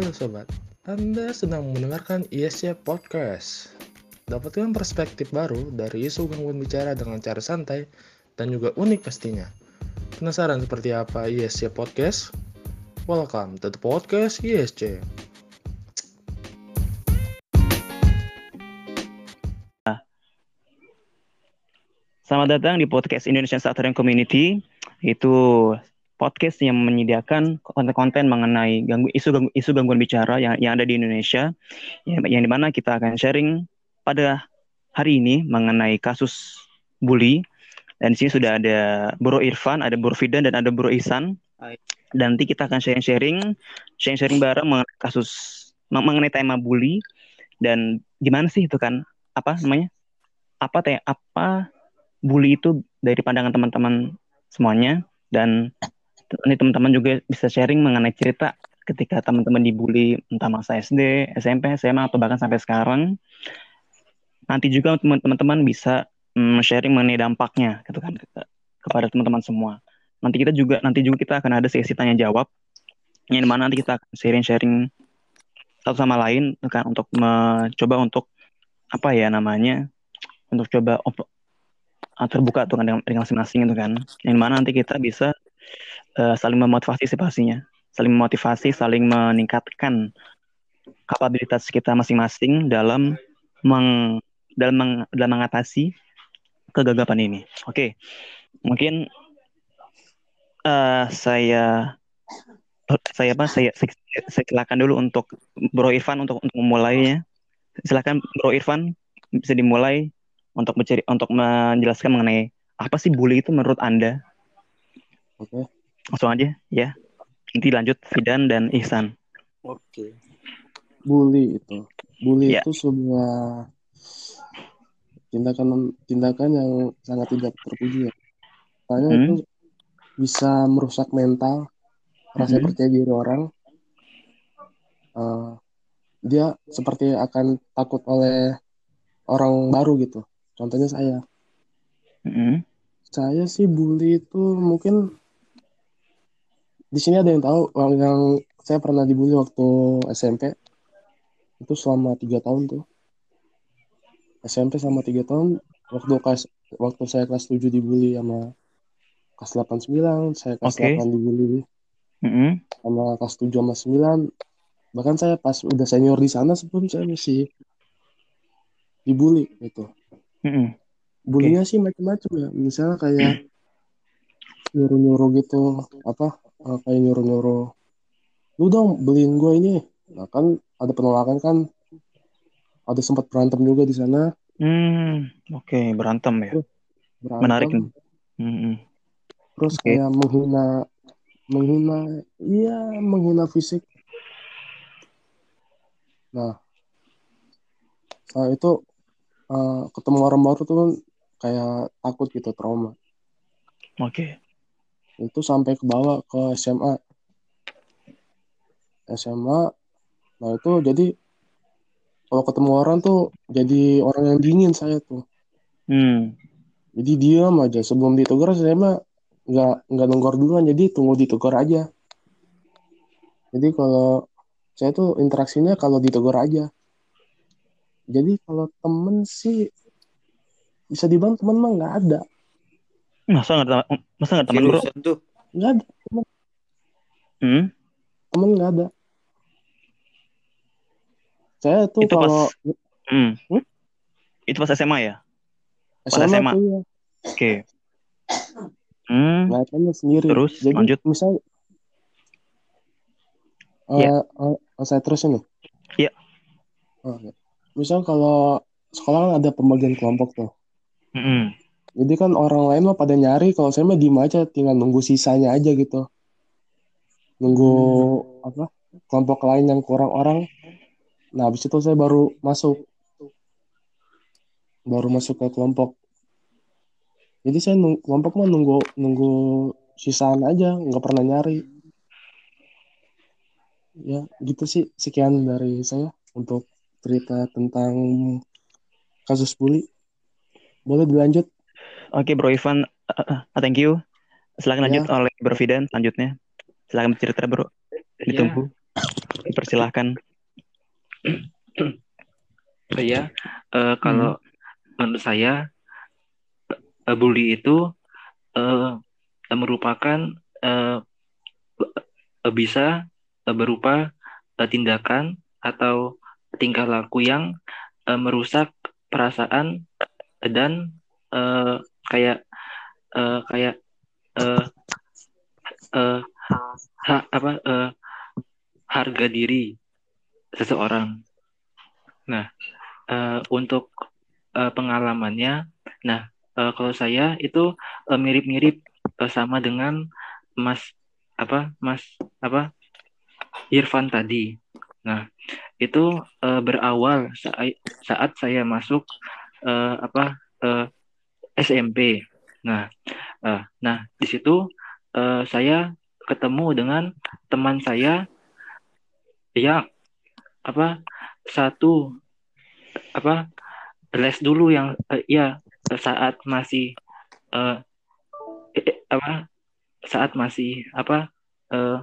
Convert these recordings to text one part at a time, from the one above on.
Halo sobat, Anda sedang mendengarkan ISC Podcast. Dapatkan perspektif baru dari isu gangguan bicara dengan cara santai dan juga unik pastinya. Penasaran seperti apa ISC Podcast? Welcome to the podcast ISC. Selamat datang di podcast Indonesian Stuttering Community. Itu podcast yang menyediakan konten-konten mengenai ganggu, isu ganggu, isu gangguan bicara yang, yang ada di Indonesia, yang, yang di mana kita akan sharing pada hari ini mengenai kasus bully. Dan di sini sudah ada Bro Irfan, ada Bro Fidan, dan ada Bro Ihsan. Dan nanti kita akan sharing-sharing, sharing-sharing bareng mengenai kasus mengenai tema bully. Dan gimana sih itu kan? Apa namanya? Apa teh apa bully itu dari pandangan teman-teman semuanya? Dan ini teman-teman juga bisa sharing mengenai cerita ketika teman-teman dibully entah masa SD, SMP, SMA atau bahkan sampai sekarang. Nanti juga teman-teman bisa mm, sharing mengenai dampaknya gitu kan kepada teman-teman semua. Nanti kita juga nanti juga kita akan ada sesi tanya jawab yang di mana nanti kita akan sharing-sharing satu sama lain kan untuk mencoba untuk apa ya namanya untuk coba Ah, terbuka tuh kan dengan, dengan masing-masing itu kan yang mana nanti kita bisa uh, saling memotivasi sih pastinya saling memotivasi saling meningkatkan kapabilitas kita masing-masing dalam meng dalam meng, dalam mengatasi kegagapan ini oke okay. mungkin uh, saya saya apa saya, saya, silakan dulu untuk Bro Irfan untuk untuk memulainya silakan Bro Irfan bisa dimulai untuk mencari untuk menjelaskan mengenai apa sih bully itu menurut Anda? Oke. Okay. Langsung aja ya. Nanti lanjut Fidan dan Ihsan. Oke. Okay. Bully itu. Bully yeah. itu sebuah tindakan tindakan yang sangat tidak terpuji ya. Karena hmm. itu bisa merusak mental, rasa hmm. percaya diri orang. Uh, dia seperti akan takut oleh orang baru gitu. Contohnya saya. Mm-hmm. Saya sih bully itu mungkin di sini ada yang tahu yang saya pernah dibully waktu SMP itu selama tiga tahun tuh SMP selama tiga tahun waktu kelas waktu saya kelas 7 dibully sama kelas 8 9 saya kelas okay. 8 dibully mm-hmm. sama kelas 7 sama 9 bahkan saya pas udah senior di sana sebelum saya masih dibully gitu Mm-hmm. Bulinya okay. sih macam-macam ya. Misalnya kayak nyuruh-nyuruh gitu, apa uh, kayak nyuruh-nyuruh, lu dong beliin gue ini. Nah kan ada penolakan kan, ada sempat berantem juga di sana. Hmm, oke okay. berantem ya. Berantem. Menarik nih. Mm-hmm. Terus okay. kayak menghina, menghina, iya menghina fisik. Nah, nah itu uh, ketemu orang baru tuh kan kayak takut gitu trauma. Oke. Okay. Itu sampai ke bawah ke SMA. SMA, nah itu jadi kalau ketemu orang tuh jadi orang yang dingin saya tuh. Hmm. Jadi diam aja sebelum ditegur saya mah nggak nggak nongkrong duluan jadi tunggu ditegur aja. Jadi kalau saya tuh interaksinya kalau ditegur aja jadi kalau temen sih bisa dibilang temen mah nggak ada masa nggak masa nggak temen bro tuh nggak ada temen hmm? temen nggak ada saya tuh itu kalau pas, hmm. Hmm? itu pas SMA ya pas SMA, SMA. Ya. oke okay. hmm. Ngeliatnya sendiri terus jadi lanjut misal uh, yeah. uh, saya terus ini iya yeah. oh, okay misal kalau sekolah kan ada pembagian kelompok tuh. Mm -hmm. Jadi kan orang lain mah pada nyari, kalau saya mah diem aja, tinggal nunggu sisanya aja gitu. Nunggu hmm. apa? Kelompok lain yang kurang orang. Nah, habis itu saya baru masuk. Baru masuk ke kelompok. Jadi saya nung kelompok mah nunggu nunggu sisaan aja, nggak pernah nyari. Ya, gitu sih sekian dari saya untuk cerita tentang kasus bully. Boleh dilanjut? Oke, Bro Ivan, uh, uh, thank you. Silakan lanjut ya. oleh Bro Fidan selanjutnya. Silakan bercerita, Bro. Ditunggu. Dipersilahkan. Saya eh, kalau menurut saya eh, bully itu eh, merupakan eh, bisa berupa eh, tindakan atau tingkah laku yang eh, merusak perasaan dan eh, kayak eh, kayak eh, eh, ha- apa eh, harga diri seseorang. Nah, eh, untuk eh, pengalamannya, nah eh, kalau saya itu mirip-mirip eh, sama dengan Mas apa Mas apa Irfan tadi. Nah, itu eh, berawal saat saya masuk eh, apa eh, SMP. Nah, eh, nah di situ eh, saya ketemu dengan teman saya yang apa satu apa les dulu yang eh, ya saat masih eh, apa saat masih apa eh,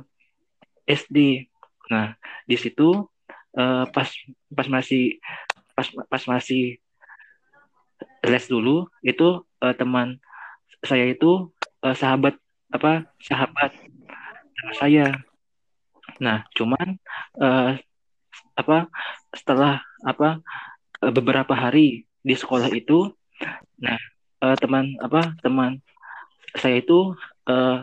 SD. Nah, di situ eh, pas pas masih pas pas masih les dulu itu eh, teman saya itu eh, sahabat apa sahabat saya. Nah, cuman eh, apa setelah apa eh, beberapa hari di sekolah itu, nah eh, teman apa teman saya itu eh,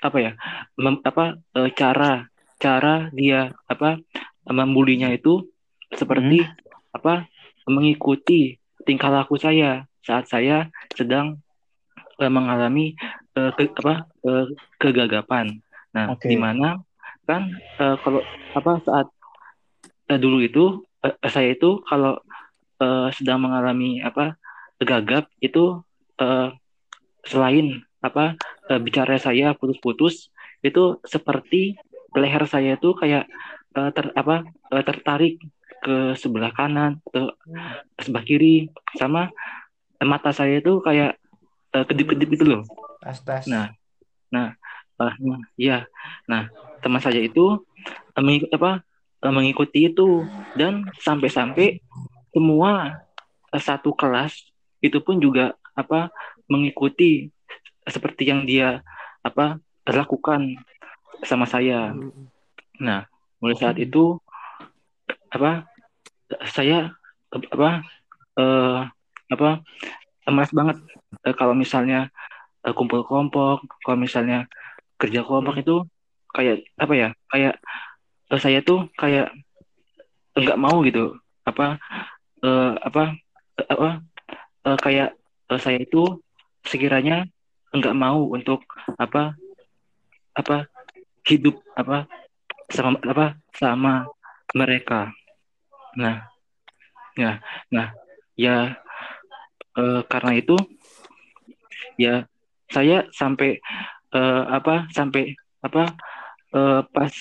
apa ya mem- apa eh, cara cara dia apa membulinya itu seperti apa mengikuti tingkah laku saya saat saya sedang eh, mengalami eh, ke, apa eh, kegagapan. Nah, Oke. di mana kan eh, kalau apa saat eh, dulu itu eh, saya itu kalau eh, sedang mengalami apa gagap itu eh, selain apa eh, bicara saya putus-putus itu seperti leher saya itu kayak eh, ter apa eh, tertarik ke sebelah kanan atau sebelah kiri sama mata saya itu kayak eh, kedip-kedip gitu loh. tes tes Nah, nah, nah, ya, nah teman saya itu eh, mengikuti apa eh, mengikuti itu. Dan sampai-sampai semua eh, satu kelas itu pun juga apa mengikuti seperti yang dia apa lakukan sama saya. Nah, mulai saat itu apa saya apa eh, apa emas banget eh, kalau misalnya eh, kumpul kelompok, kalau misalnya kerja kelompok itu kayak apa ya? Kayak eh, saya tuh kayak nggak mau gitu. Apa eh, apa eh, apa eh, kayak eh, saya itu sekiranya nggak mau untuk apa apa hidup apa sama apa sama mereka. Nah, ya, nah, ya eh, karena itu ya saya sampai eh, apa sampai apa eh, pas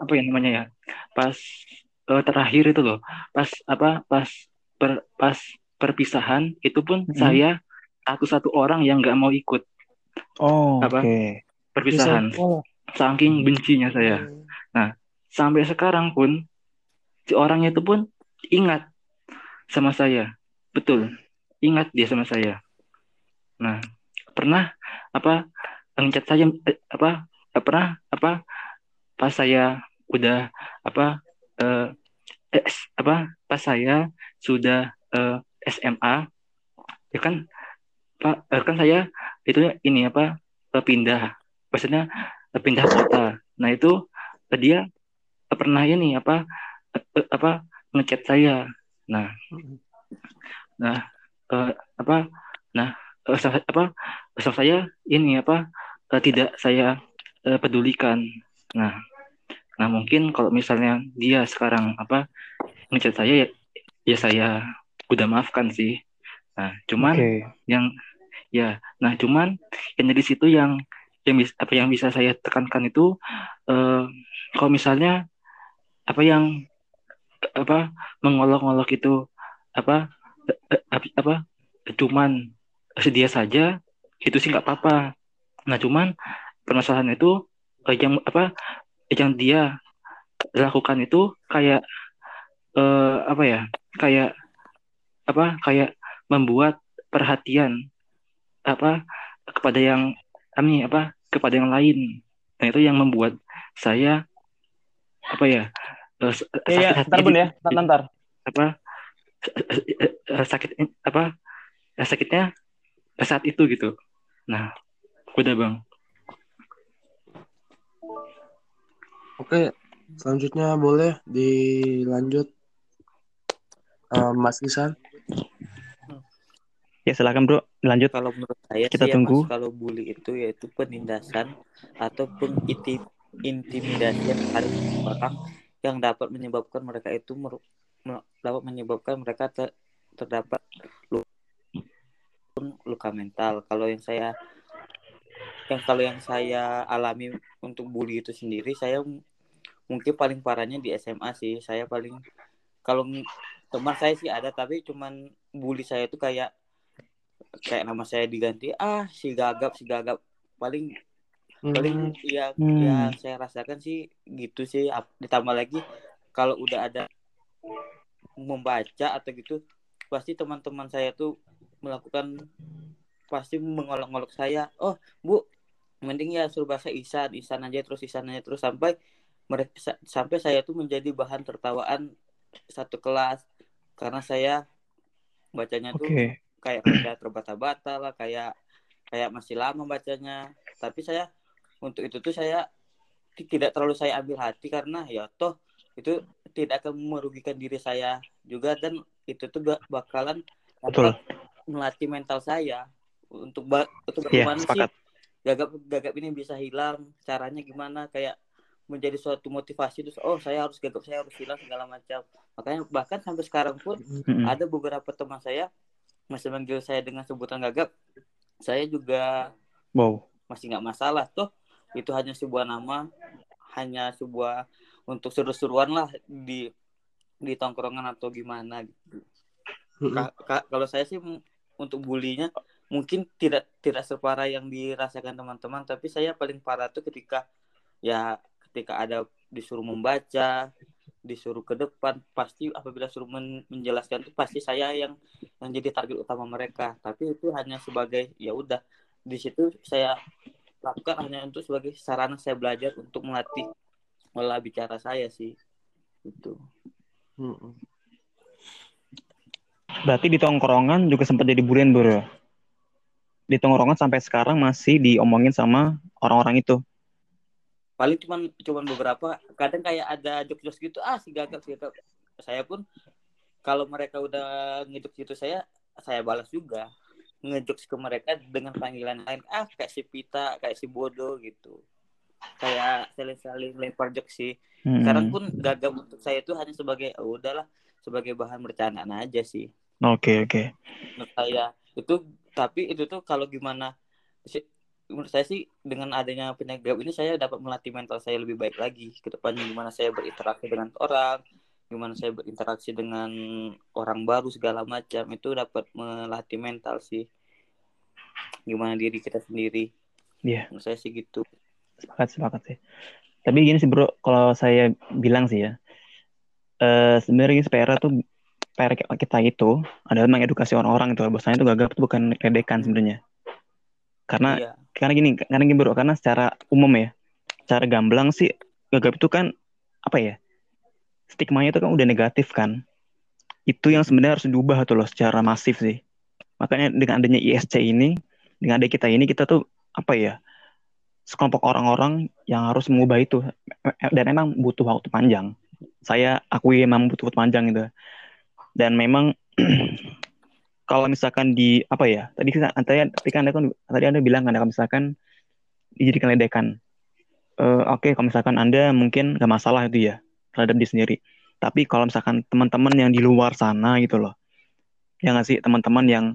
apa ya namanya ya pas eh, terakhir itu loh pas apa pas per, pas perpisahan itu pun Mhm. saya satu-satu orang yang nggak mau ikut Oh, Apa? oke. perpisahan saking bencinya saya sampai sekarang pun si orangnya itu pun ingat sama saya. Betul ingat dia sama saya. Nah pernah apa ngechat saya eh, apa eh, pernah apa pas saya udah apa eh, eh, apa pas saya sudah eh, SMA ya kan pak eh, kan saya itu ini apa eh, pindah maksudnya pindah kota. Nah itu dia pernah ini apa apa ngechat saya. Nah. Nah eh, apa nah sa- apa sama saya ini apa eh, tidak saya eh, pedulikan. Nah nah mungkin kalau misalnya dia sekarang apa ngechat saya ya, ya saya udah maafkan sih. Nah cuman Oke. yang ya nah cuman yang dari situ yang yang bisa apa yang bisa saya tekankan itu eh, kalau misalnya apa yang apa mengolok-olok itu apa eh, eh, apa cuman sedia saja itu sih nggak apa-apa. Nah cuman permasalahan itu eh, yang apa yang dia lakukan itu kayak eh, apa ya kayak apa kayak membuat perhatian apa kepada yang kami apa kepada yang lain. Nah itu yang membuat saya apa ya eh, Iya, hati ntar bun di- ya, ntar, ntar. apa? Eh, sakit apa? Eh, sakitnya saat itu gitu. Nah udah bang. Oke, selanjutnya boleh dilanjut. Eh, Mas Isan. Ya silakan bro, lanjut. Kalau menurut saya Kita sih ya, tunggu. Mas, kalau bully itu yaitu penindasan ataupun inti- intimidasi yang harus orang yang dapat menyebabkan mereka itu dapat menyebabkan mereka ter- terdapat lu- luka mental. Kalau yang saya yang kalau yang saya alami untuk bully itu sendiri, saya mungkin paling parahnya di SMA sih. Saya paling kalau teman saya sih ada tapi cuman bully saya itu kayak kayak nama saya diganti ah si gagap si gagap paling paling yang Hmm. yang saya rasakan sih gitu sih ditambah lagi kalau udah ada membaca atau gitu pasti teman-teman saya tuh melakukan pasti mengolok-olok saya oh bu mending ya suruh bahasa Isan Isan aja terus Isan aja terus sampai mereka sa- sampai saya tuh menjadi bahan tertawaan satu kelas karena saya bacanya tuh Oke. kayak kayak terbata-bata lah kayak kayak masih lama bacanya tapi saya untuk itu tuh saya ti- tidak terlalu saya ambil hati karena ya toh itu tidak akan merugikan diri saya juga dan itu tuh ba- bakalan Betul. melatih mental saya untuk ba untuk Iya, bagaimana sih sepakat. gagap gagap ini bisa hilang caranya gimana kayak menjadi suatu motivasi terus oh saya harus gagap saya harus hilang segala macam makanya bahkan sampai sekarang pun Mm-mm. ada beberapa teman saya masih manggil saya dengan sebutan gagap saya juga Wow. masih nggak masalah toh itu hanya sebuah nama hanya sebuah untuk seru-seruan lah di di tongkrongan atau gimana gitu. Ka- ka- kalau saya sih untuk bulinya mungkin tidak tidak separah yang dirasakan teman-teman tapi saya paling parah tuh ketika ya ketika ada disuruh membaca disuruh ke depan pasti apabila suruh men- menjelaskan itu pasti saya yang yang jadi target utama mereka tapi itu hanya sebagai ya udah di situ saya lakukan hanya untuk sebagai sarana saya belajar untuk melatih olah bicara saya sih itu Mm-mm. Berarti di tongkrongan juga sempat jadi bulian bro. Di tongkrongan sampai sekarang masih diomongin sama orang-orang itu. paling cuman cuman beberapa kadang kayak ada jokes-jokes gitu ah si gagap si gagap saya pun kalau mereka udah ngejok gitu saya saya balas juga ngejokes ke mereka dengan panggilan lain. Ah kayak si pita kayak si bodoh gitu. Kayak saling-saling lempar jokes sih. Mm-mm. sekarang pun gagap untuk saya itu hanya sebagai oh, udahlah sebagai bahan bercandaan aja sih. Oke oke. menurut saya itu tapi itu tuh kalau gimana menurut saya sih dengan adanya penyegap ini saya dapat melatih mental saya lebih baik lagi. Ke depannya gimana saya berinteraksi dengan orang gimana saya berinteraksi dengan orang baru segala macam itu dapat melatih mental sih gimana diri kita sendiri Iya. menurut saya sih gitu Sepakat sepakat sih. Tapi gini sih bro, kalau saya bilang sih ya, eh sebenarnya PR tuh PR kita itu adalah mengedukasi orang-orang itu bahwasanya itu gagap itu bukan ledekan sebenarnya. Karena iya karena gini karena gini bro karena secara umum ya secara gamblang sih gagap itu kan apa ya stigmanya itu kan udah negatif kan. Itu yang sebenarnya harus diubah tuh loh secara masif sih. Makanya dengan adanya ISC ini dengan ada kita ini kita tuh apa ya sekelompok orang-orang yang harus mengubah itu. Dan emang butuh waktu panjang. Saya akui emang butuh waktu panjang gitu. Dan memang kalau misalkan di apa ya tadi kita tadi, kan anda kan tadi anda bilang kan kalau misalkan dijadikan ledekan. Eh, oke kalau misalkan anda mungkin nggak masalah itu ya terhadap diri sendiri. Tapi kalau misalkan teman-teman yang di luar sana gitu loh ya nggak sih? Teman-teman yang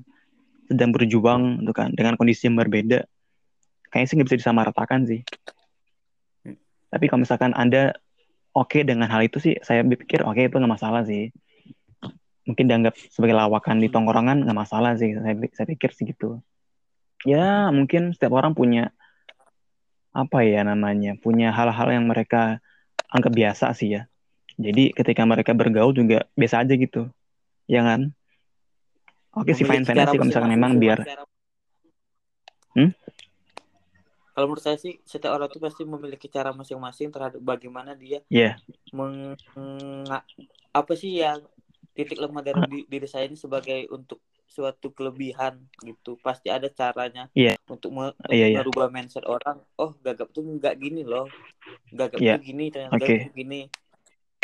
sedang berjuang gitu kan dengan kondisi yang berbeda kayaknya sih nggak bisa disamaratakan sih. Tapi kalau misalkan anda oke dengan hal itu sih saya pikir oke itu nggak masalah sih. Mungkin dianggap sebagai lawakan di tongkrongan nggak masalah sih. Saya saya pikir sih gitu. Ya mungkin setiap orang punya apa ya namanya punya hal-hal yang mereka anggap biasa sih ya. Jadi ketika mereka bergaul juga biasa aja gitu. Ya kan? Oke sih fine Memiliki fine cara sih kalau misalkan memang biar Hmm? Kalau menurut saya sih setiap orang itu pasti memiliki cara masing-masing terhadap bagaimana dia Iya. meng apa sih yang titik lemah dari di- diri saya ini sebagai untuk suatu kelebihan gitu pasti ada caranya Iya. untuk, me- untuk Iya, iya. merubah mindset orang oh gagap tuh nggak gini loh gagap Iya. tuh gini ternyata Oke. gagap tuh gini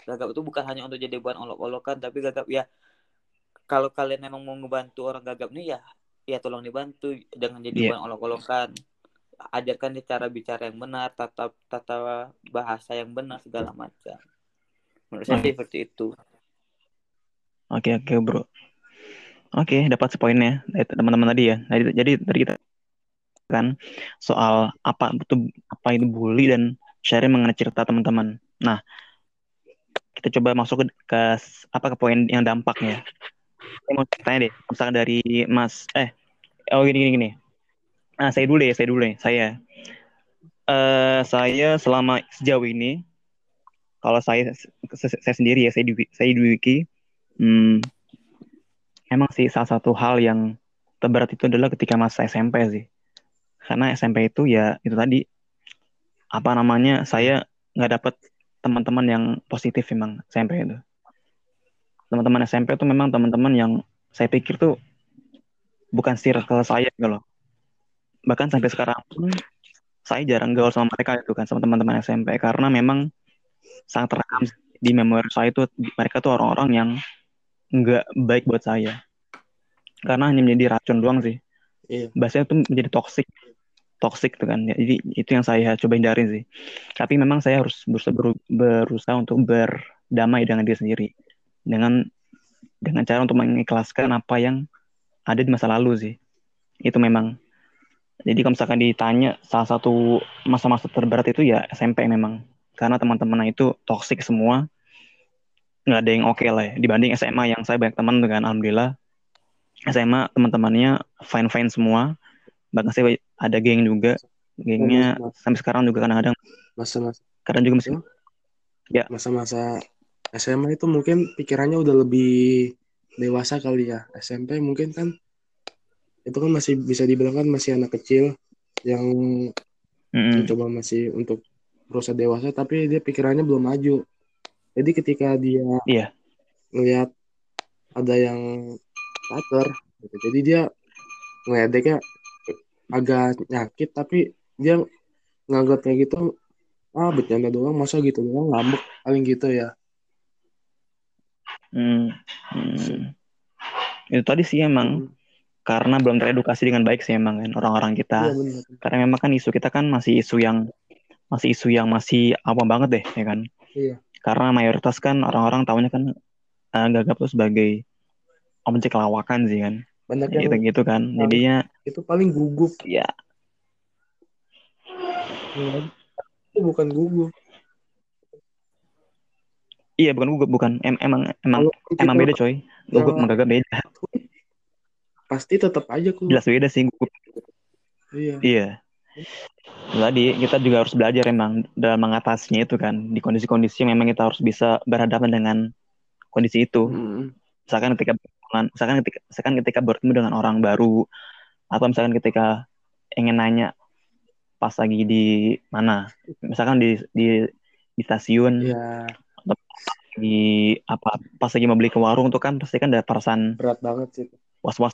gagap itu bukan hanya untuk jadi bahan olok-olokan tapi gagap ya kalau kalian memang mau ngebantu orang gagap nih ya ya tolong dibantu jangan jadi Iya. bahan olok-olokan ajarkan dia cara bicara yang benar tata tata bahasa yang benar segala macam menurut saya sih seperti itu Oke oke bro. Oke dapat sepoinnya dari teman-teman tadi ya. Jadi jadi dari kita kan soal apa itu apa itu bully dan sharing mengenai cerita teman-teman. Nah kita coba masuk ke, ke apa ke poin yang dampaknya. Saya mau tanya deh, misalkan dari Mas eh oh gini gini gini. Nah saya dulu ya saya dulu nih saya. eh saya selama sejauh ini kalau saya saya sendiri ya saya di saya di wiki Hmm, emang sih salah satu hal yang terberat itu adalah ketika masa SMP sih. Karena SMP itu ya itu tadi apa namanya saya nggak dapet teman-teman yang positif memang SMP itu. Teman-teman SMP itu memang teman-teman yang saya pikir tuh bukan circle saya gitu loh. Bahkan sampai sekarang pun saya jarang gaul sama mereka itu kan sama teman-teman SMP karena memang sangat terekam di memori saya itu mereka tuh orang-orang yang nggak baik buat saya. Karena hanya menjadi racun doang sih. Iya. bahasanya tuh menjadi toxic. Toxic tuh kan. Jadi itu yang saya coba hindarin sih. Tapi memang saya harus berusaha, beru- berusaha untuk berdamai dengan diri sendiri. Dengan dengan cara untuk mengikhlaskan apa yang ada di masa lalu sih. Itu memang. Jadi kalau misalkan ditanya salah satu masa-masa terberat itu ya SMP memang. Karena teman-teman itu toxic semua nggak ada yang oke lah ya. Dibanding SMA yang saya banyak teman dengan alhamdulillah. SMA teman-temannya fine fine semua. Bahkan saya ada geng juga. Gengnya sampai sekarang juga kadang-kadang. Masa-masa kadang juga masih masa-masa SMA itu mungkin pikirannya udah lebih dewasa kali ya. SMP mungkin kan itu kan masih bisa dibilang kan masih anak kecil yang Mm-mm. mencoba masih untuk berusaha dewasa tapi dia pikirannya belum maju. Jadi ketika dia Iya. ngelihat ada yang caper, gitu. jadi dia ngeledeknya agak nyakit tapi dia nganggapnya gitu ah bercanda doang masa gitu doang ngambek paling gitu ya. Hmm. Hmm. itu tadi sih emang karena belum teredukasi dengan baik sih emang kan orang-orang kita benar. karena memang kan isu kita kan masih isu yang masih isu yang masih awam banget deh ya kan Iya. Karena mayoritas kan orang-orang tahunya kan eh, gagap tuh sebagai objek lawakan sih kan Banyak yang gitu gitu kan jadinya itu paling gugup. ya Itu bukan gugup. iya bukan gugup bukan em- emang emang emang beda coy gugup Ya. sama gagap beda pasti tetap aja gugup. jelas beda sih gugup Iya. Iya. Tadi kita juga harus belajar emang dalam mengatasinya itu kan di kondisi-kondisi yang memang kita harus bisa berhadapan dengan kondisi itu. Mm. Misalkan ketika misalkan ketika misalkan ketika bertemu dengan orang baru atau misalkan ketika ingin nanya pas lagi di mana, misalkan di di di stasiun, Iya, di apa pas lagi mau beli ke warung tuh kan pasti kan ada perasaan berat banget sih. was-was.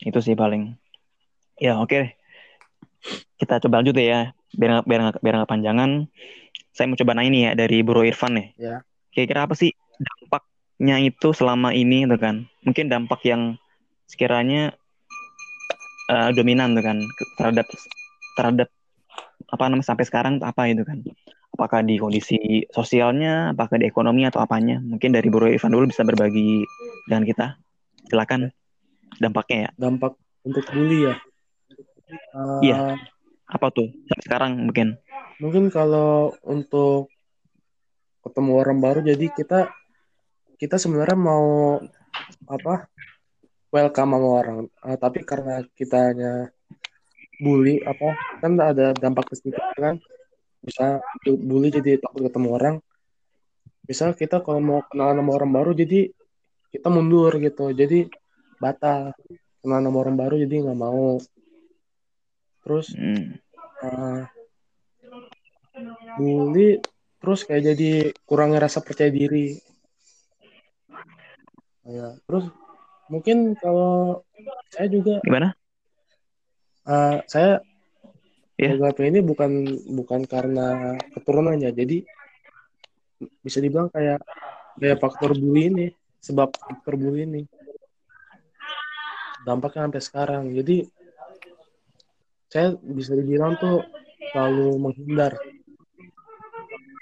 Itu sih paling. Ya oke deh. Kita coba lanjut ya. Biar biar biar nggak panjangan. Saya mau coba nanya nih ya dari Bro Irfan nih. Ya. Kira-kira apa sih dampaknya itu selama ini tuh kan? Mungkin dampak yang sekiranya eh, dominan tuh kan terhadap terhadap apa namanya sampai sekarang apa itu kan? Apakah di kondisi sosialnya, apakah di ekonomi atau apanya? Mungkin dari Bro Irfan dulu bisa berbagi dengan kita. Silakan dampaknya ya. Dampak untuk bully ya. Eh, Iya. Apa tuh? Sekarang mungkin. Mungkin kalau untuk ketemu orang baru, jadi kita kita sebenarnya mau apa? Welcome sama orang. Eh, tapi karena kitanya bully apa? Kan ada dampak kita kan. bisa bully jadi takut ketemu orang misal kita kalau mau kenalan sama orang baru jadi kita mundur gitu jadi batal kenalan sama orang baru jadi nggak mau terus Hmm. uh, bully terus kayak jadi kurangnya rasa percaya diri ya terus mungkin kalau saya juga Gimana? uh, saya Ya. beberapa ini bukan bukan karena keturunannya jadi bisa dibilang kayak kayak faktor bully ini sebab faktor bully ini dampaknya sampai sekarang jadi saya bisa dibilang tuh selalu menghindar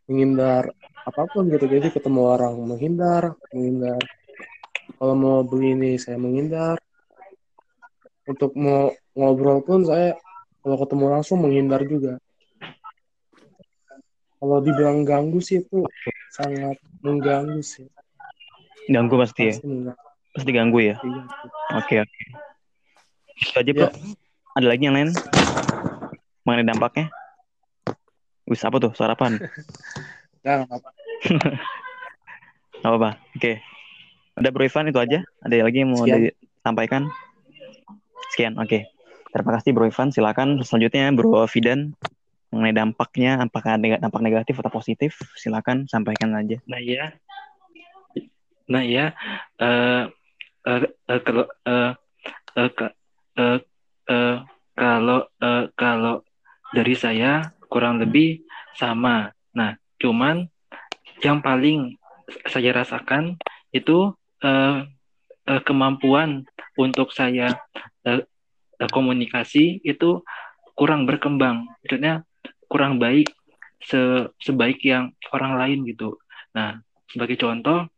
menghindar apa pun gitu jadi ketemu orang menghindar menghindar kalau mau beli ini saya menghindar untuk mau ngobrol pun saya kalau ketemu langsung menghindar juga kalau dibilang ganggu sih itu sangat mengganggu sih Ganggu pasti ya. pasti mengganggu Pasti ganggu ya. Iya. Oke oke. Itu aja bro. Ya. Ada lagi yang lain mengenai dampaknya? Wis apa tuh? Suara apaan? Nah, apa- Gak apa-apa. Oke. Ada Bro Ivan itu aja. Ada lagi yang mau Sekian. disampaikan? Sekian. Oke. Terima kasih Bro Ivan. Silakan selanjutnya Bro Fidan mengenai dampaknya, apakah neg- dampak negatif atau positif? Silakan sampaikan aja. Nah ya, nah ya, eh eh, eh, kalau eh, eh, ka- eh, eh, kalau eh, kalau dari saya kurang lebih sama. Nah, cuman yang paling saya rasakan itu eh, eh, kemampuan untuk saya eh, eh, komunikasi itu kurang berkembang. Maksudnya kurang baik se sebaik yang orang lain gitu. Nah, sebagai contoh,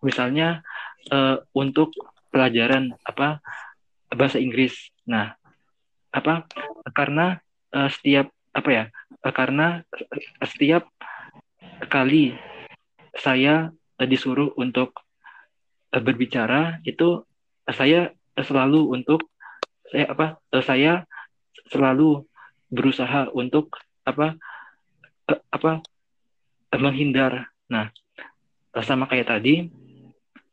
misalnya eh, untuk pelajaran apa bahasa Inggris. Nah, apa karena eh, setiap apa ya? eh, karena setiap kali saya eh, disuruh untuk eh, berbicara itu eh, saya selalu untuk saya apa eh, saya selalu berusaha untuk apa eh, apa eh, menghindar. Nah, eh, sama kayak tadi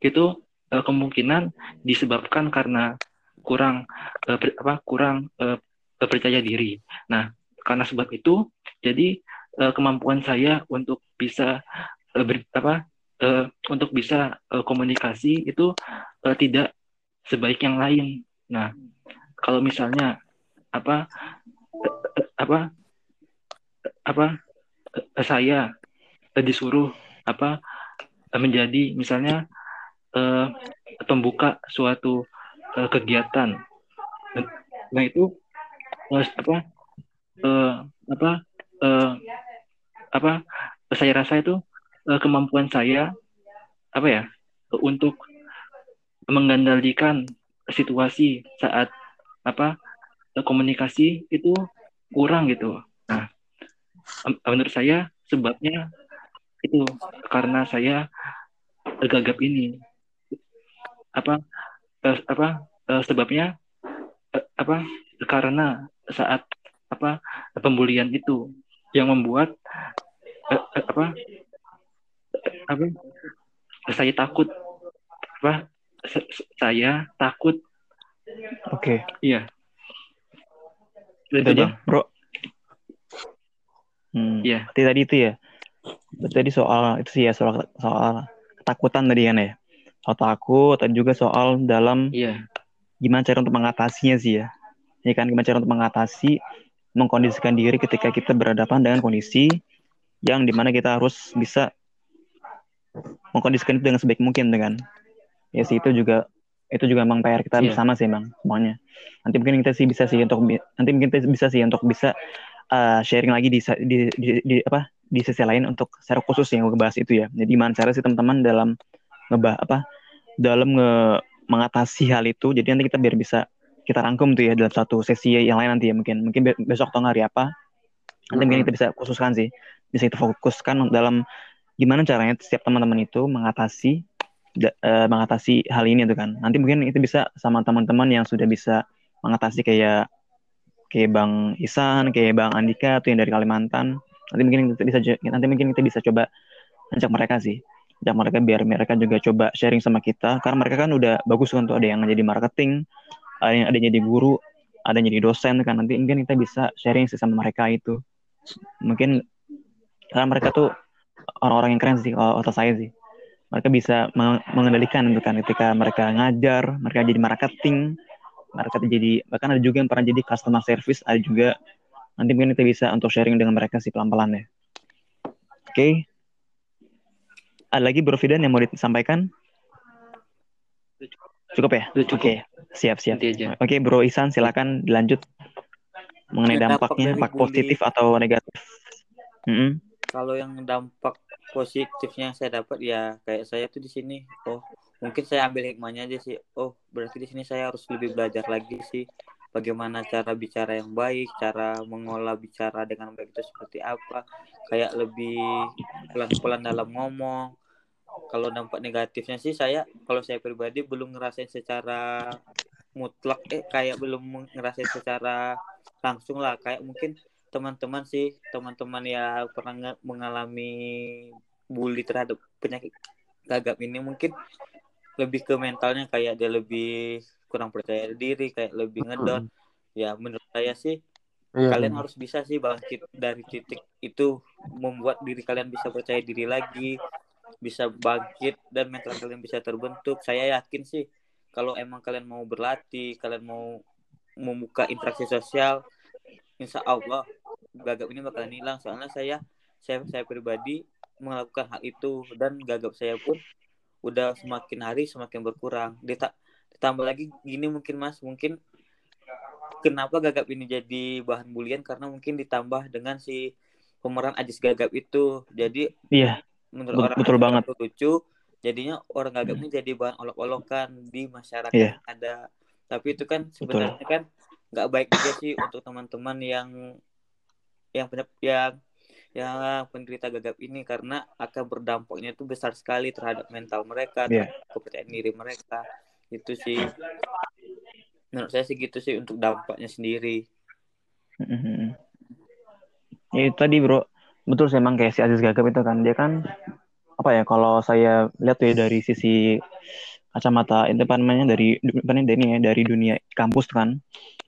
itu eh, kemungkinan disebabkan karena kurang ber- apa kurang eh, percaya diri. Nah, karena sebab itu jadi eh, kemampuan saya untuk bisa eh, ber- apa eh, untuk bisa eh, komunikasi itu eh, tidak sebaik yang lain. Nah, kalau misalnya apa eh, apa apa eh, saya eh, disuruh apa eh, menjadi misalnya eh, pembuka suatu eh, kegiatan. Nah itu eh, apa eh, apa eh, apa saya rasa itu eh, kemampuan saya apa ya untuk mengendalikan situasi saat apa komunikasi itu kurang gitu. Nah, menurut saya sebabnya itu karena saya gagap ini apa apa sebabnya apa karena saat apa pembulian itu yang membuat eh, eh, apa apa saya takut apa saya takut Oke. iya Itu aja, bang Bro. Hmm. Iya. Berarti tadi itu ya. Tadi soal itu sih ya soal soal ketakutan tadi kan ya. Soal takut dan juga soal dalam iya gimana cara untuk mengatasinya sih ya. Ya kan gimana cara untuk mengatasi mengkondisikan diri ketika kita berhadapan dengan kondisi yang di mana kita harus bisa mengkondisikan itu dengan sebaik mungkin dengan ya sih itu juga itu juga emang PR kita Iya. bersama sih emang semuanya. Nanti mungkin kita sih bisa sih untuk nanti mungkin kita bisa sih untuk bisa uh, sharing lagi di, di, di, di apa di sisi lain untuk secara khusus yang ngebahas itu ya. Jadi gimana cara sih teman-teman dalam ngebah apa dalam nge mengatasi hal itu. Jadi nanti kita biar bisa kita rangkum tuh ya dalam satu sesi yang lain nanti ya. Mungkin mungkin be- besok atau hari apa. Nanti mungkin kita bisa khususkan sih. Bisa kita fokuskan dalam gimana caranya setiap teman-teman itu mengatasi eh, mengatasi hal ini tuh kan. Nanti mungkin itu bisa sama teman-teman yang sudah bisa mengatasi kayak kayak Bang Isan kayak Bang Andika tuh yang dari Kalimantan. Nanti mungkin kita bisa nanti mungkin kita bisa coba ajak mereka sih. Ajak mereka biar mereka juga coba sharing sama kita. Karena mereka kan udah bagus tuh ada yang jadi marketing ada ada jadi guru ada yang jadi dosen kan. Nanti mungkin kita bisa sharing sih sama mereka itu. Mungkin karena mereka tuh orang-orang yang keren sih kalau otak saya sih. Mereka bisa mengendalikan itu kan ketika mereka ngajar mereka jadi marketing mereka jadi bahkan ada juga yang pernah jadi customer service ada juga. Nanti mungkin kita bisa untuk sharing dengan mereka sih pelan-pelan ya. Oke. Okay. ada lagi Bro Fidan yang mau disampaikan cukup ya? Oke okay. siap. Siap oke okay, Bro Isan silakan dilanjut mengenai dampaknya dampak positif atau negatif. Mm -hmm. kalau yang dampak positifnya saya dapat ya kayak saya tuh di sini oh mungkin saya ambil hikmahnya aja sih. Oh berarti di sini saya harus lebih belajar lagi sih bagaimana cara bicara yang baik cara mengolah bicara dengan baik itu seperti apa. Kayak lebih pelan-pelan dalam ngomong kalau dampak negatifnya sih saya kalau saya pribadi belum ngerasain secara mutlak eh kayak belum ngerasain secara langsung lah. Kayak mungkin teman-teman sih teman-teman yang pernah mengalami bully terhadap penyakit gagap ini mungkin lebih ke mentalnya kayak dia lebih kurang percaya diri kayak lebih ngedon ya menurut saya sih iya. kalian harus bisa sih bangkit dari titik itu membuat diri kalian bisa percaya diri lagi bisa bangkit dan mental kalian bisa terbentuk saya yakin sih kalau emang kalian mau berlatih kalian mau membuka interaksi sosial insya Allah gagap ini bakalan hilang soalnya saya saya saya pribadi melakukan hal itu dan gagap saya pun udah semakin hari semakin berkurang. Ditambah lagi gini mungkin Mas, mungkin kenapa Gagap ini jadi bahan bulian karena mungkin ditambah dengan si pemeran Ajis Gagap itu. Jadi iya. Menurut orang betul banget lucu, jadinya orang Gagap ini jadi bahan olok-olokan di masyarakat iya. yang ada. Tapi itu kan sebenarnya betul. kan nggak baik juga sih untuk teman-teman yang yang punya yang ya penderita gagap ini karena akan berdampaknya itu besar sekali terhadap mental mereka, yeah. terhadap kepercayaan diri mereka. Itu sih menurut saya sih gitu sih untuk dampaknya sendiri. Mm-hmm. Ya, tadi bro, betul sih emang kayak si Aziz Gagap itu kan. Dia kan apa ya kalau saya lihat ya dari sisi kacamata itu dari apa ya dari dunia kampus kan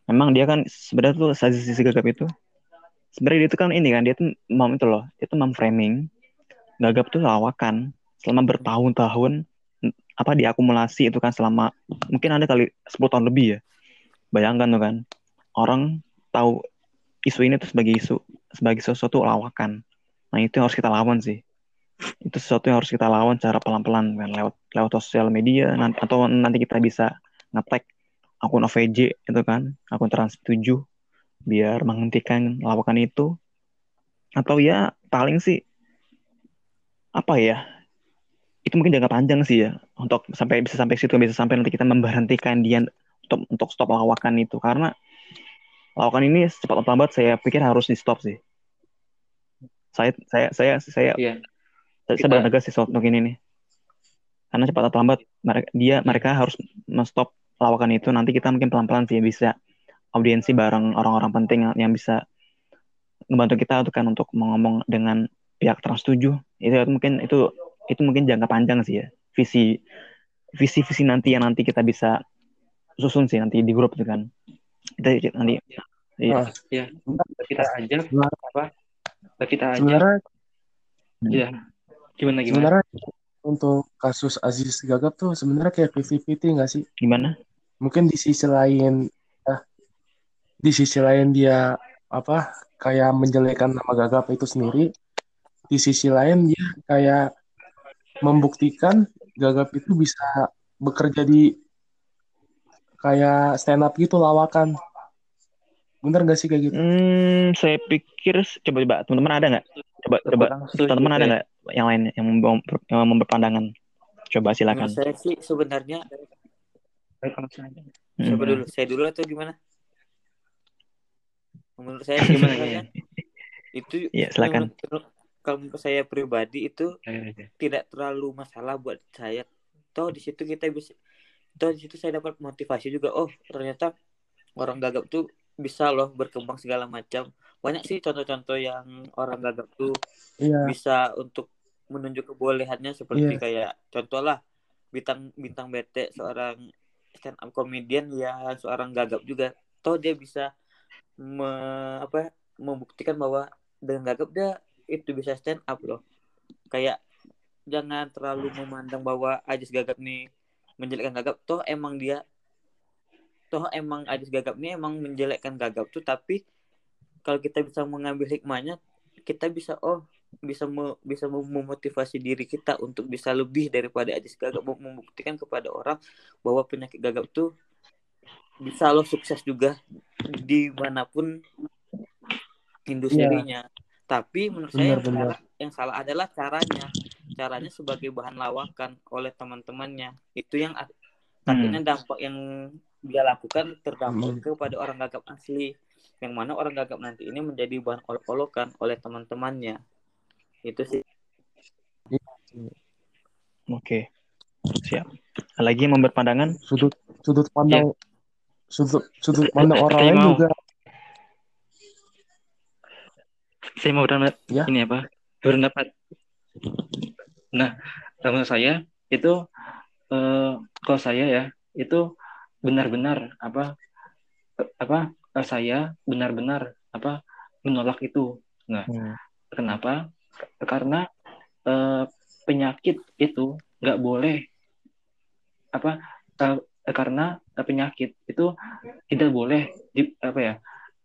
memang dia kan sebenarnya tuh Aziz Gagap itu sebenarnya dia tuh kan ini kan dia tuh mau itu loh dia tuh framing gagap tuh lawakan selama bertahun-tahun apa diakumulasi itu kan selama mungkin ada kali 10 tahun lebih ya. Bayangkan tuh kan orang tahu isu ini tuh sebagai isu sebagai sesuatu lawakan. Nah itu yang harus kita lawan sih. Itu sesuatu yang harus kita lawan cara pelan-pelan kan. Lewat lewat sosial media nanti, atau nanti kita bisa ngetek akun OVJ itu kan akun trans 7 biar menghentikan lawakan itu. Atau ya paling sih apa ya itu mungkin jangka panjang sih ya untuk sampai bisa sampai situ bisa sampai nanti kita memberhentikan dia untuk untuk stop lawakan itu. Karena lawakan ini cepat atau lambat saya pikir harus di stop sih. Saya saya saya saya yeah. saya, saya bernegas sih soal ini. Nih karena cepat atau lambat mereka dia mereka harus menstop lawakan itu. Nanti kita mungkin pelan pelan sih bisa audiensi bareng orang-orang penting yang bisa membantu kita untuk kan untuk ngomong dengan pihak trans itu, itu mungkin itu itu mungkin jangka panjang sih ya. Visi visi visi nanti yang nanti kita bisa susun sih nanti di grup itu kan kita nanti. Iya. Ya kita aja apa? Kita aja sebenarnya ya gimana gimana? Sebenarnya untuk kasus Aziz Gagap tuh sebenarnya kayak 50-50 nggak sih? Gimana? Mungkin di sisi lain di sisi lain dia apa kayak menjelekan nama Gagap itu sendiri. Di sisi lain dia kayak membuktikan Gagap itu bisa bekerja di kayak stand up gitu lawakan bener gak sih kayak gitu? Hmm, saya pikir coba coba teman-teman ada nggak? Coba coba teman-teman ada nggak yang lain yang yang berpandangan? Coba silakan. Saya sih sebenarnya. Hmm. Coba dulu, saya dulu atau gimana? menurut saya gimana ya itu ya silakan kalau menurut saya pribadi itu tidak terlalu masalah buat saya toh di situ kita bisa toh di situ saya dapat motivasi juga oh ternyata orang gagap tuh bisa loh berkembang segala macam banyak sih contoh-contoh yang orang gagap tuh Iya. bisa untuk menunjuk kebolehannya seperti Iya. kayak contoh lah bintang bintang BT seorang stand up comedian yang seorang gagap juga toh dia bisa me, apa membuktikan bahwa dengan gagap dia itu bisa stand up loh kayak jangan terlalu memandang bahwa Ajis gagap nih menjelekkan gagap. Toh emang dia toh emang Ajis gagap nih emang menjelekkan gagap tuh tapi kalau kita bisa mengambil hikmahnya kita bisa oh bisa me- bisa mem- memotivasi diri kita untuk bisa lebih daripada Ajis gagap. Mem- membuktikan kepada orang bahwa penyakit gagap tuh bisa lo sukses juga di mana pun industrinya. Tapi menurut saya Benar, benar. salah, yang salah adalah caranya caranya sebagai bahan lawakan oleh teman-temannya itu yang ak- akhirnya dampak yang dia lakukan terdampak Hmm. kepada orang gagap asli yang mana orang gagap nanti ini menjadi bahan olok-olokan oleh teman-temannya itu sih Oke. Siap. Lagi yang pandangan? Sudut sudut pandang sudut sudut pandang orang lain juga. saya mau berpendapat Ya. ini apa berpendapat nah menurut saya itu eh, kalau saya ya itu benar-benar apa apa eh, saya benar-benar apa menolak itu nah Hmm. kenapa karena eh, penyakit itu nggak boleh apa eh, karena penyakit itu tidak boleh di, apa ya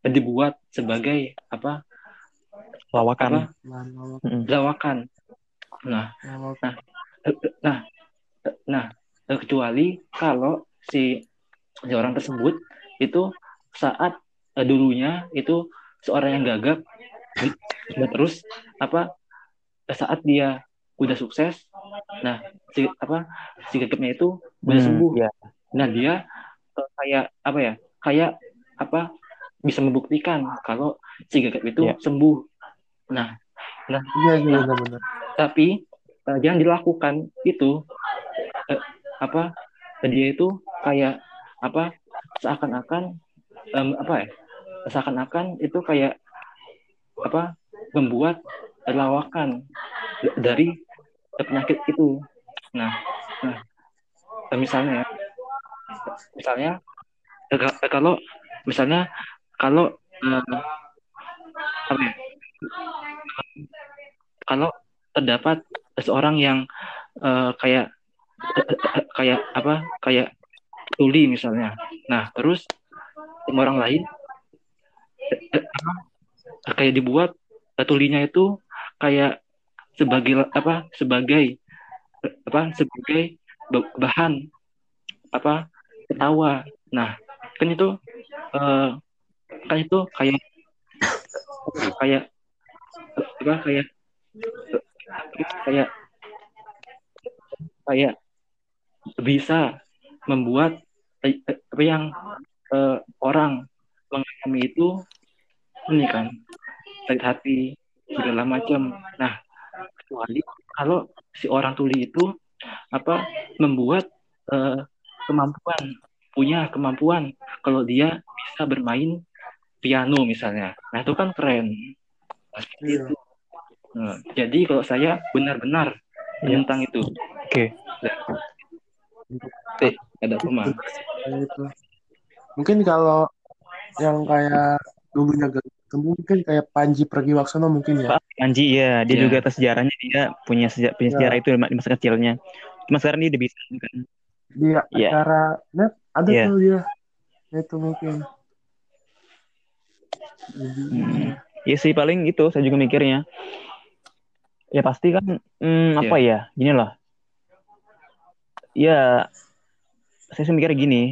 dibuat sebagai apa Lawakan. apa lawakan. Nah, nah, nah, nah, kecuali kalau si, si orang tersebut itu saat eh, dulunya itu seorang yang gagap dan terus apa saat dia udah sukses, nah si apa si gagapnya itu udah Hmm, sembuh. ya. Nah dia eh, kayak apa ya? Kayak apa? Bisa membuktikan kalau si gagap itu Iya. sembuh. Nah, Iya iya benar-benar. Tapi eh, yang dilakukan itu eh, apa? Dia itu kayak apa? Seakan-akan em, apa ya? Seakan-akan itu kayak apa? Membuat lawakan dari penyakit itu. Nah, nah eh, misalnya ya, misalnya ka- kalau misalnya kalau eh, apa ya? kalau terdapat seorang yang eh, kayak kayak apa kayak tuli misalnya. Nah terus orang lain eh, kayak dibuat eh, tulinya itu kayak sebagai apa sebagai apa sebagai ba- bahan apa ketawa. Nah kan itu eh, kan itu kayak kayak apa kayak kayak kayak bisa membuat eh, eh, apa yang eh, orang mengalami itu ini kan sakit hati segala macam. Nah kecuali kalau si orang tuli itu apa membuat eh, kemampuan punya kemampuan kalau dia bisa bermain piano misalnya. Nah itu kan keren. Nah, Iya. itu. Nah, jadi kalau saya benar-benar menentang itu. Oke. Eh, ada itu. Mungkin kalau yang kayak dulunya gak mungkin kayak Panji Pragiwaksono mungkin ya. Panji ya, dia Iya. juga atas sejarahnya dia punya sejarah, punya Ya. sejarah itu di masa kecilnya. Cuma sekarang dia udah bisa kan. Dia Iya. acara net ada Iya. tuh dia. Itu mungkin. Hmm. Iya sih paling itu saya juga mikirnya. Ya pasti kan hmm, apa ya? Gini loh. Ya saya sih mikirnya gini.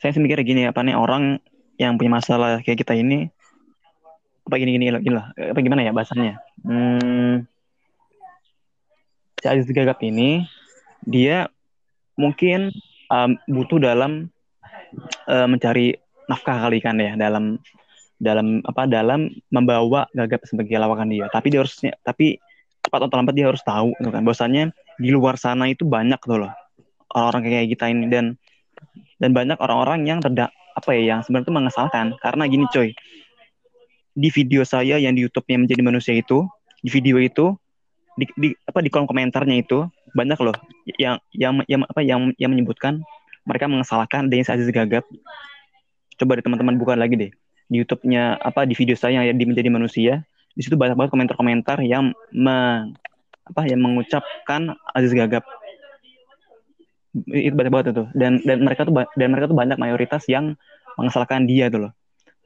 Saya sih mikirnya gini apa nih orang yang punya masalah kayak kita ini apa gini gini, gini loh. Apa gimana ya bahasanya? Hmm, si Aziz Gagap ini dia mungkin um, butuh dalam uh, mencari nafkah kali kan ya dalam dalam apa dalam membawa gagap sebagai lawakan dia tapi dia harusnya tapi cepat atau lambat dia harus tahu gitu kan. Bahwasannya di luar sana itu banyak tuh loh orang-orang kayak kita ini. Dan dan banyak orang-orang yang terdak apa ya yang sebenarnya mengesalkan. Karena gini coy. Di video saya yang di YouTube-nya menjadi manusia itu di video itu di, di apa di kolom komentarnya itu banyak loh yang yang yang apa yang yang menyebutkan mereka mengesalahkan Denis Aziz Gagap. Coba deh teman-teman buka lagi deh. Di YouTube-nya apa di video saya yang di menjadi manusia. Di situ banyak banget komentar-komentar yang me, apa yang mengucapkan Aziz Gagap. Itu banyak banget itu dan dan mereka tuh dan mereka tuh banyak mayoritas yang mengesalkan dia tuh loh.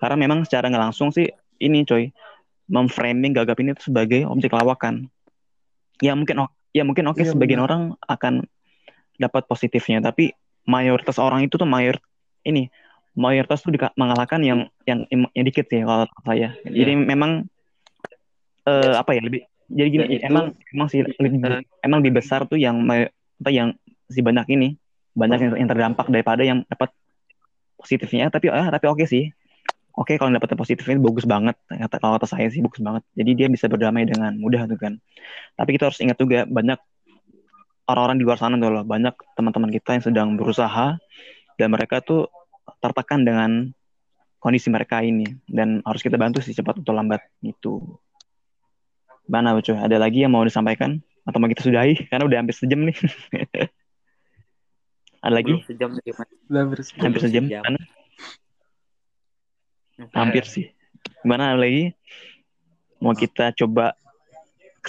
Karena memang secara nggak langsung sih ini coy memframing Gagap ini tuh sebagai objek lawakan. Ya mungkin ya mungkin oke okay, iya, sebagian benar. orang akan dapat positifnya tapi mayoritas orang itu tuh mayor ini mayoritas tuh mengalahkan yang yang yang dikit sih kalau saya yeah. jadi memang uh, apa ya lebih jadi gini ya, emang emang sih lebih, uh, emang lebih besar tuh yang apa yang si banyak ini banyak yang, yang terdampak daripada yang dapat positifnya tapi ah tapi oke okay sih. Oke okay, kalau dapat positifnya bagus banget. Kata kalau kata saya sih bagus banget. Jadi dia bisa berdamai dengan mudah tuh kan. Tapi kita harus ingat juga banyak orang-orang di luar sana tuh loh. Banyak teman-teman kita yang sedang berusaha dan mereka tuh tertekan dengan kondisi mereka ini. Dan harus kita bantu sih cepat atau lambat itu. Mana Ucu? Ada lagi yang mau disampaikan atau mau kita sudahi karena udah hampir sejam nih. Ada lagi? Belum sejam lagi, Hampir sejam. Hampir sejam. sejam. Hampir sih. Gimana lagi? Mau kita coba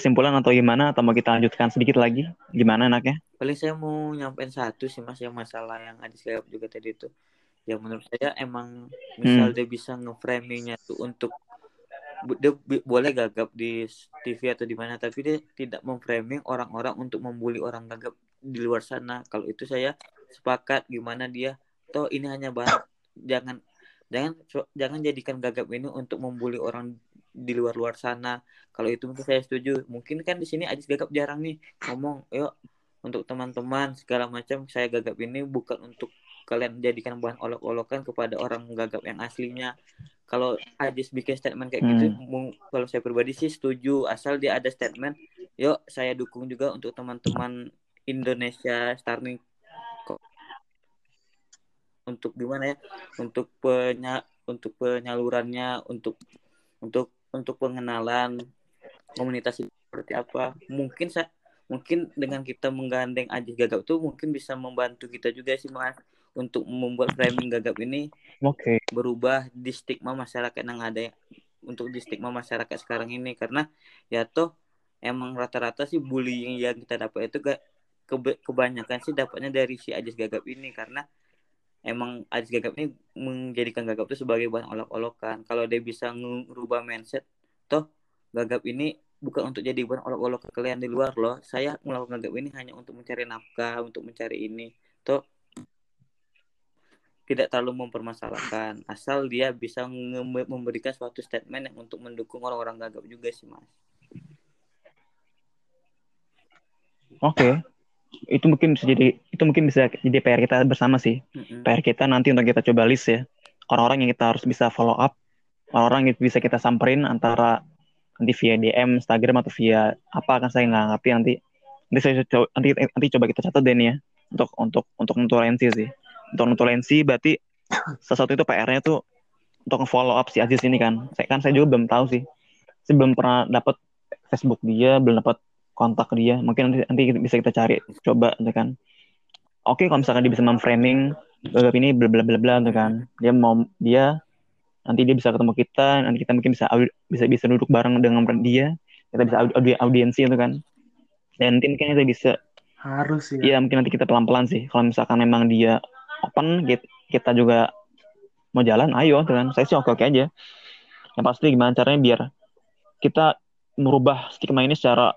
kesimpulan atau gimana atau mau kita lanjutkan sedikit lagi gimana enaknya paling saya mau nyampein satu sih mas yang masalah yang Adis jawab juga tadi itu yang menurut saya emang misal hmm. dia bisa ngeframingnya tuh untuk dia boleh gagap di TV atau di mana tapi dia tidak memframing orang-orang untuk membuli orang gagap di luar sana kalau itu saya sepakat gimana dia toh ini hanya bahan jangan jangan jangan jadikan gagap ini untuk membuli orang di luar-luar sana. Kalau itu mungkin saya setuju. Mungkin kan di sini Ajis Gagap jarang nih ngomong, yuk untuk teman-teman segala macam saya gagap ini bukan untuk kalian jadikan bahan olok-olokan kepada orang gagap yang aslinya. Kalau Ajis bikin statement kayak gitu, hmm. gitu, kalau saya pribadi sih setuju. Asal dia ada statement, yuk saya dukung juga untuk teman-teman Indonesia Starling untuk gimana ya untuk penya untuk penyalurannya untuk untuk untuk pengenalan komunitas seperti apa mungkin saya mungkin dengan kita menggandeng Ajis Gagap tuh mungkin bisa membantu kita juga sih mas untuk membuat framing Gagap ini okay. berubah di stigma masyarakat yang ada untuk di stigma masyarakat sekarang ini karena ya toh emang rata-rata sih bullying yang kita dapat itu gak kebanyakan sih dapatnya dari si Ajis Gagap ini karena emang Aziz Gagap ini menjadikan Gagap itu sebagai bahan olok-olokan. Kalau dia bisa merubah mindset, toh Gagap ini bukan untuk jadi bahan olok-olok ke kalian di luar loh. Saya melakukan Gagap ini hanya untuk mencari nafkah, untuk mencari ini. Toh tidak terlalu mempermasalahkan. Asal dia bisa memberikan suatu statement yang untuk mendukung orang-orang Gagap juga sih, Mas. Oke. Okay itu mungkin bisa jadi itu mungkin bisa jadi PR kita bersama sih. Mm-hmm. PR kita nanti untuk kita coba list ya. Orang-orang yang kita harus bisa follow up, orang-orang yang bisa kita samperin antara nanti via DM, Instagram atau via apa kan saya nggak ngerti nanti. Nanti saya coba, nanti nanti coba kita catat deh nih ya untuk untuk untuk nutulensi sih. Untuk nutulensi berarti sesuatu itu PR-nya tuh untuk follow up si Aziz ini kan. Saya kan saya juga belum tahu sih. Saya belum pernah dapat Facebook dia, belum dapat kontak dia mungkin nanti, nanti bisa kita cari coba gitu kan oke kalau misalkan dia bisa memframing gagap ini bla bla bla bla gitu kan dia mau dia nanti dia bisa ketemu kita nanti kita mungkin bisa bisa bisa duduk bareng dengan dia kita bisa audi, audi audiensi itu kan dan nanti mungkin kita bisa harus ya. Iya mungkin nanti kita pelan pelan sih kalau misalkan memang dia open kita juga mau jalan ayo gitu kan. Saya sih oke oke aja. Yang pasti gimana caranya biar kita merubah stigma ini secara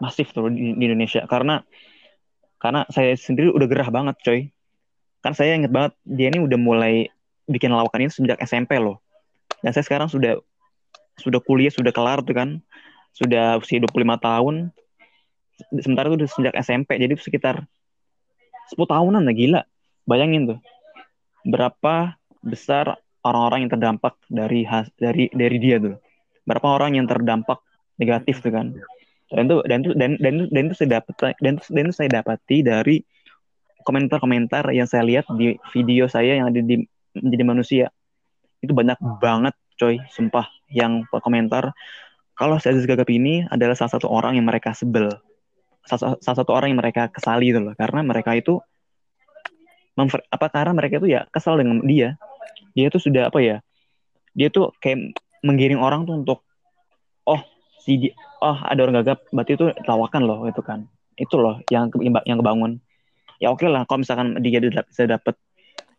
masif tuh di, di Indonesia. Karena karena saya sendiri udah gerah banget coy. Kan saya inget banget dia ini udah mulai bikin lawakan ini sejak SMP loh. Dan saya sekarang sudah sudah kuliah sudah kelar tuh kan. Sudah usia 25 tahun. Sementara itu udah sejak SMP jadi sekitar 10 tahunan lah gila bayangin tuh berapa besar orang-orang yang terdampak dari dari dari dia tuh. Berapa orang yang terdampak negatif tuh kan. Dan itu dan itu dan dan itu, dan itu saya dapat dan dan itu saya dapati dari komentar-komentar yang saya lihat di video saya yang ada di menjadi manusia. Itu banyak banget coy, sumpah yang komentar kalau si Aziz Gagap ini adalah salah satu orang yang mereka sebel. Salah, salah satu orang yang mereka kesali itu loh. Karena mereka itu memfer, apa karena mereka itu ya kesal dengan dia. Dia tuh sudah apa ya? Dia tuh kayak menggiring orang tuh untuk oh si oh ada orang gagap berarti itu lawakan loh itu kan. Itu loh yang yang kebangun. Ya oke okay lah kalau misalkan dia bisa dapat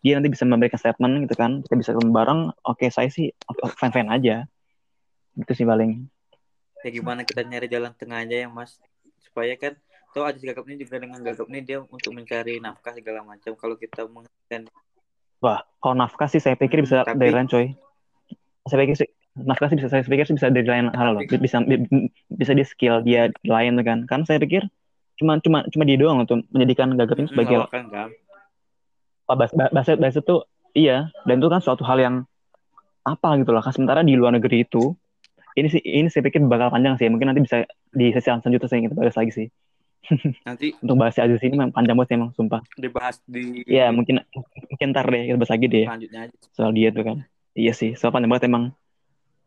dia nanti bisa memberikan statement gitu kan kita bisa bareng oke okay, saya sih fan fan aja itu sih paling ya gimana kita nyari jalan tengah aja ya mas supaya kan tuh aja gagap ini juga dengan gagap ini dia untuk mencari nafkah segala macam. Kalau kita menghentikan wah kalau nafkah sih saya pikir bisa Tapi... dari lain coy. Saya pikir sih nafkah sih bisa saya pikir sih bisa dari lain hal loh. Bisa bisa di skill dia lain tuh kan. Kan saya pikir cuma cuma cuma dia doang untuk menjadikan gagap ini sebagai kan, bahasa, bahasa bahasa tuh iya. Dan itu kan suatu hal yang apa gitu loh. Kan sementara di luar negeri itu ini sih ini saya pikir bakal panjang sih. Mungkin nanti bisa di sesi selanjutnya saya kita bahas lagi sih nanti untuk bahas Aziz ini memang panjang banget emang sumpah. Dibahas di ya mungkin mungkin ntar deh kita bahas lagi deh selanjutnya aja. soal dia tuh kan. Iya sih soal panjang banget emang.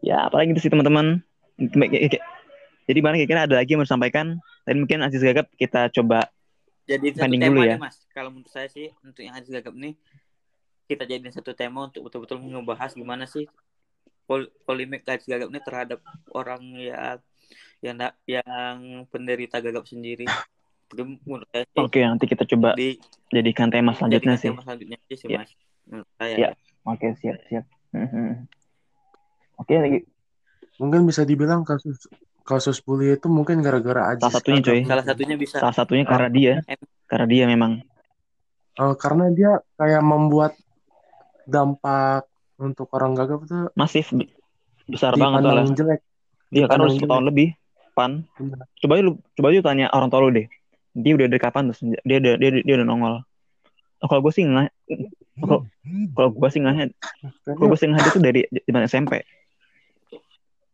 Ya apalagi itu sih teman-teman. Jadi mana kira-kira ada lagi yang mau disampaikan? Dan mungkin Aziz Gagap kita coba jadi satu tema dulu ya. Mas. Kalau menurut saya sih untuk yang hadis gagap nih kita jadiin satu tema untuk betul-betul ngebahas gimana sih pol polemik hadis gagap ini terhadap orang yang yang yang penderita gagap sendiri Oke, nanti kita coba di, jadikan tema selanjutnya sih. Tema selanjutnya aja sih, ya. Mas. saya. Ya. Oke, siap, siap. Mhm. Oke, lagi. Mungkin bisa dibilang kasus kasus bully itu mungkin gara-gara aja. Salah satunya cuy. Salah satunya bisa. Salah satunya karena dia. Karena dia memang. Uh, karena dia kayak membuat dampak untuk orang gagap itu masif besar banget lah. jelek. Iya kan udah tahun lebih pan. Benar. Coba lu coba lu tanya orang tua lu deh. Dia udah dari kapan tuh? Dia udah dia, dia, dia udah nongol. Oh, kalau gue sih nggak kalau kalau gue sih nggak kalau gue sih nggak itu dari zaman SMP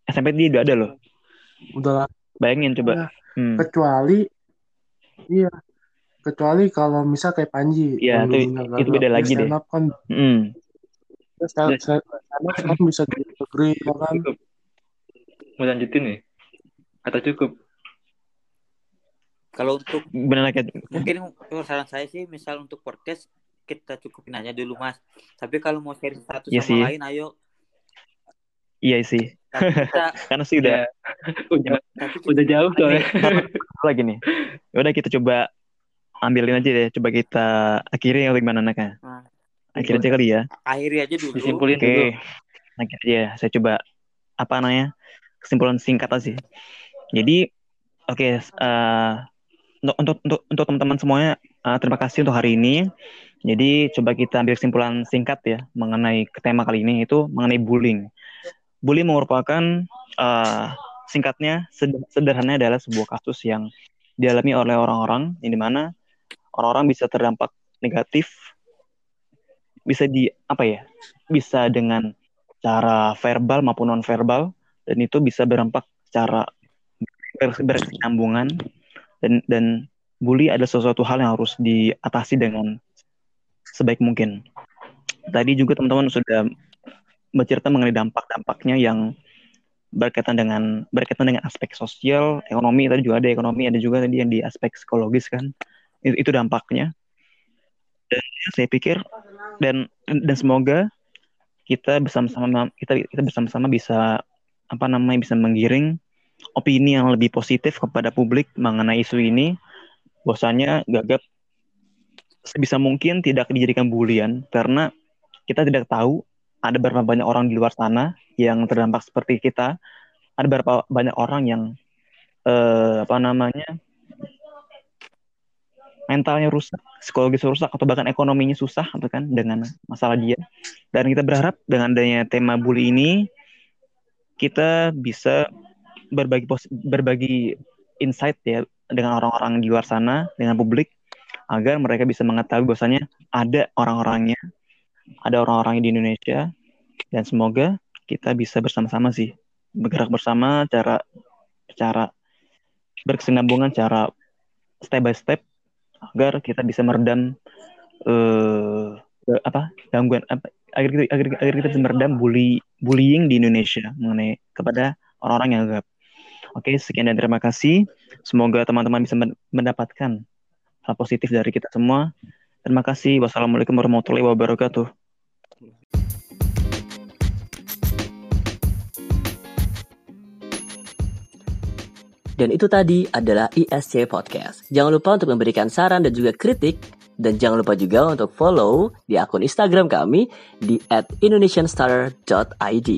SMP dia udah ada loh udah bayangin coba ya, hmm. kecuali iya kecuali kalau misal kayak Panji iya itu itu beda lagi deh kan mm. stand up kan bisa di negeri ya kan mau lanjutin nih atau cukup kalau untuk benar kayak mungkin saran saya sih misal untuk podcast kita cukupin aja dulu mas tapi kalau mau share satu ya sama sih. lain ayo Iya sih. Kita, Karena sih udah udah, udah jauh soalnya. lagi nih. Ya udah kita coba ambilin aja deh. Coba kita akhiri atau gimana naknya? Nah, akhir aja kali ya. Akhiri aja dulu. Disimpulin Oke. Okay. Akhir aja. Saya coba apa namanya? Kesimpulan singkat aja. Jadi oke okay, uh, eh, untuk untuk untuk untuk teman-teman semuanya uh, terima kasih untuk hari ini. Jadi coba kita ambil kesimpulan singkat ya mengenai tema kali ini itu mengenai bullying bully merupakan uh, singkatnya sederhananya adalah sebuah kasus yang dialami oleh orang-orang yang di mana orang-orang bisa terdampak negatif bisa di apa ya bisa dengan cara verbal maupun non verbal dan itu bisa berdampak secara berkesinambungan dan dan bully ada sesuatu hal yang harus diatasi dengan sebaik mungkin. Tadi juga teman-teman sudah bercerita mengenai dampak-dampaknya yang berkaitan dengan berkaitan dengan aspek sosial, ekonomi tadi juga ada ekonomi, ada juga tadi yang di aspek psikologis kan. Itu, itu dampaknya. Dan ya, saya pikir dan dan semoga kita bersama-sama kita kita bersama-sama bisa apa namanya bisa menggiring opini yang lebih positif kepada publik mengenai isu ini. Bahwasanya gagap sebisa mungkin tidak dijadikan bulian karena kita tidak tahu ada berapa banyak orang di luar sana yang terdampak seperti kita ada berapa banyak orang yang eh, apa namanya mentalnya rusak psikologis rusak atau bahkan ekonominya susah atau kan dengan masalah dia dan kita berharap dengan adanya tema bully ini kita bisa berbagi berbagi insight ya dengan orang-orang di luar sana dengan publik agar mereka bisa mengetahui bahwasanya ada orang-orangnya ada orang-orang di Indonesia dan semoga kita bisa bersama-sama sih bergerak bersama cara cara berkesinambungan cara step by step agar kita bisa meredam uh, apa gangguan apa agar kita agar, agar kita bisa meredam bully bullying di Indonesia mengenai kepada orang-orang yang gagap. Oke, sekian dan terima kasih. Semoga teman-teman bisa mendapatkan hal positif dari kita semua. Terima kasih. Wassalamualaikum warahmatullahi wabarakatuh. Dan itu tadi adalah ISC Podcast. Jangan lupa untuk memberikan saran dan juga kritik. Dan jangan lupa juga untuk follow di akun Instagram kami di @indonesianstar.id.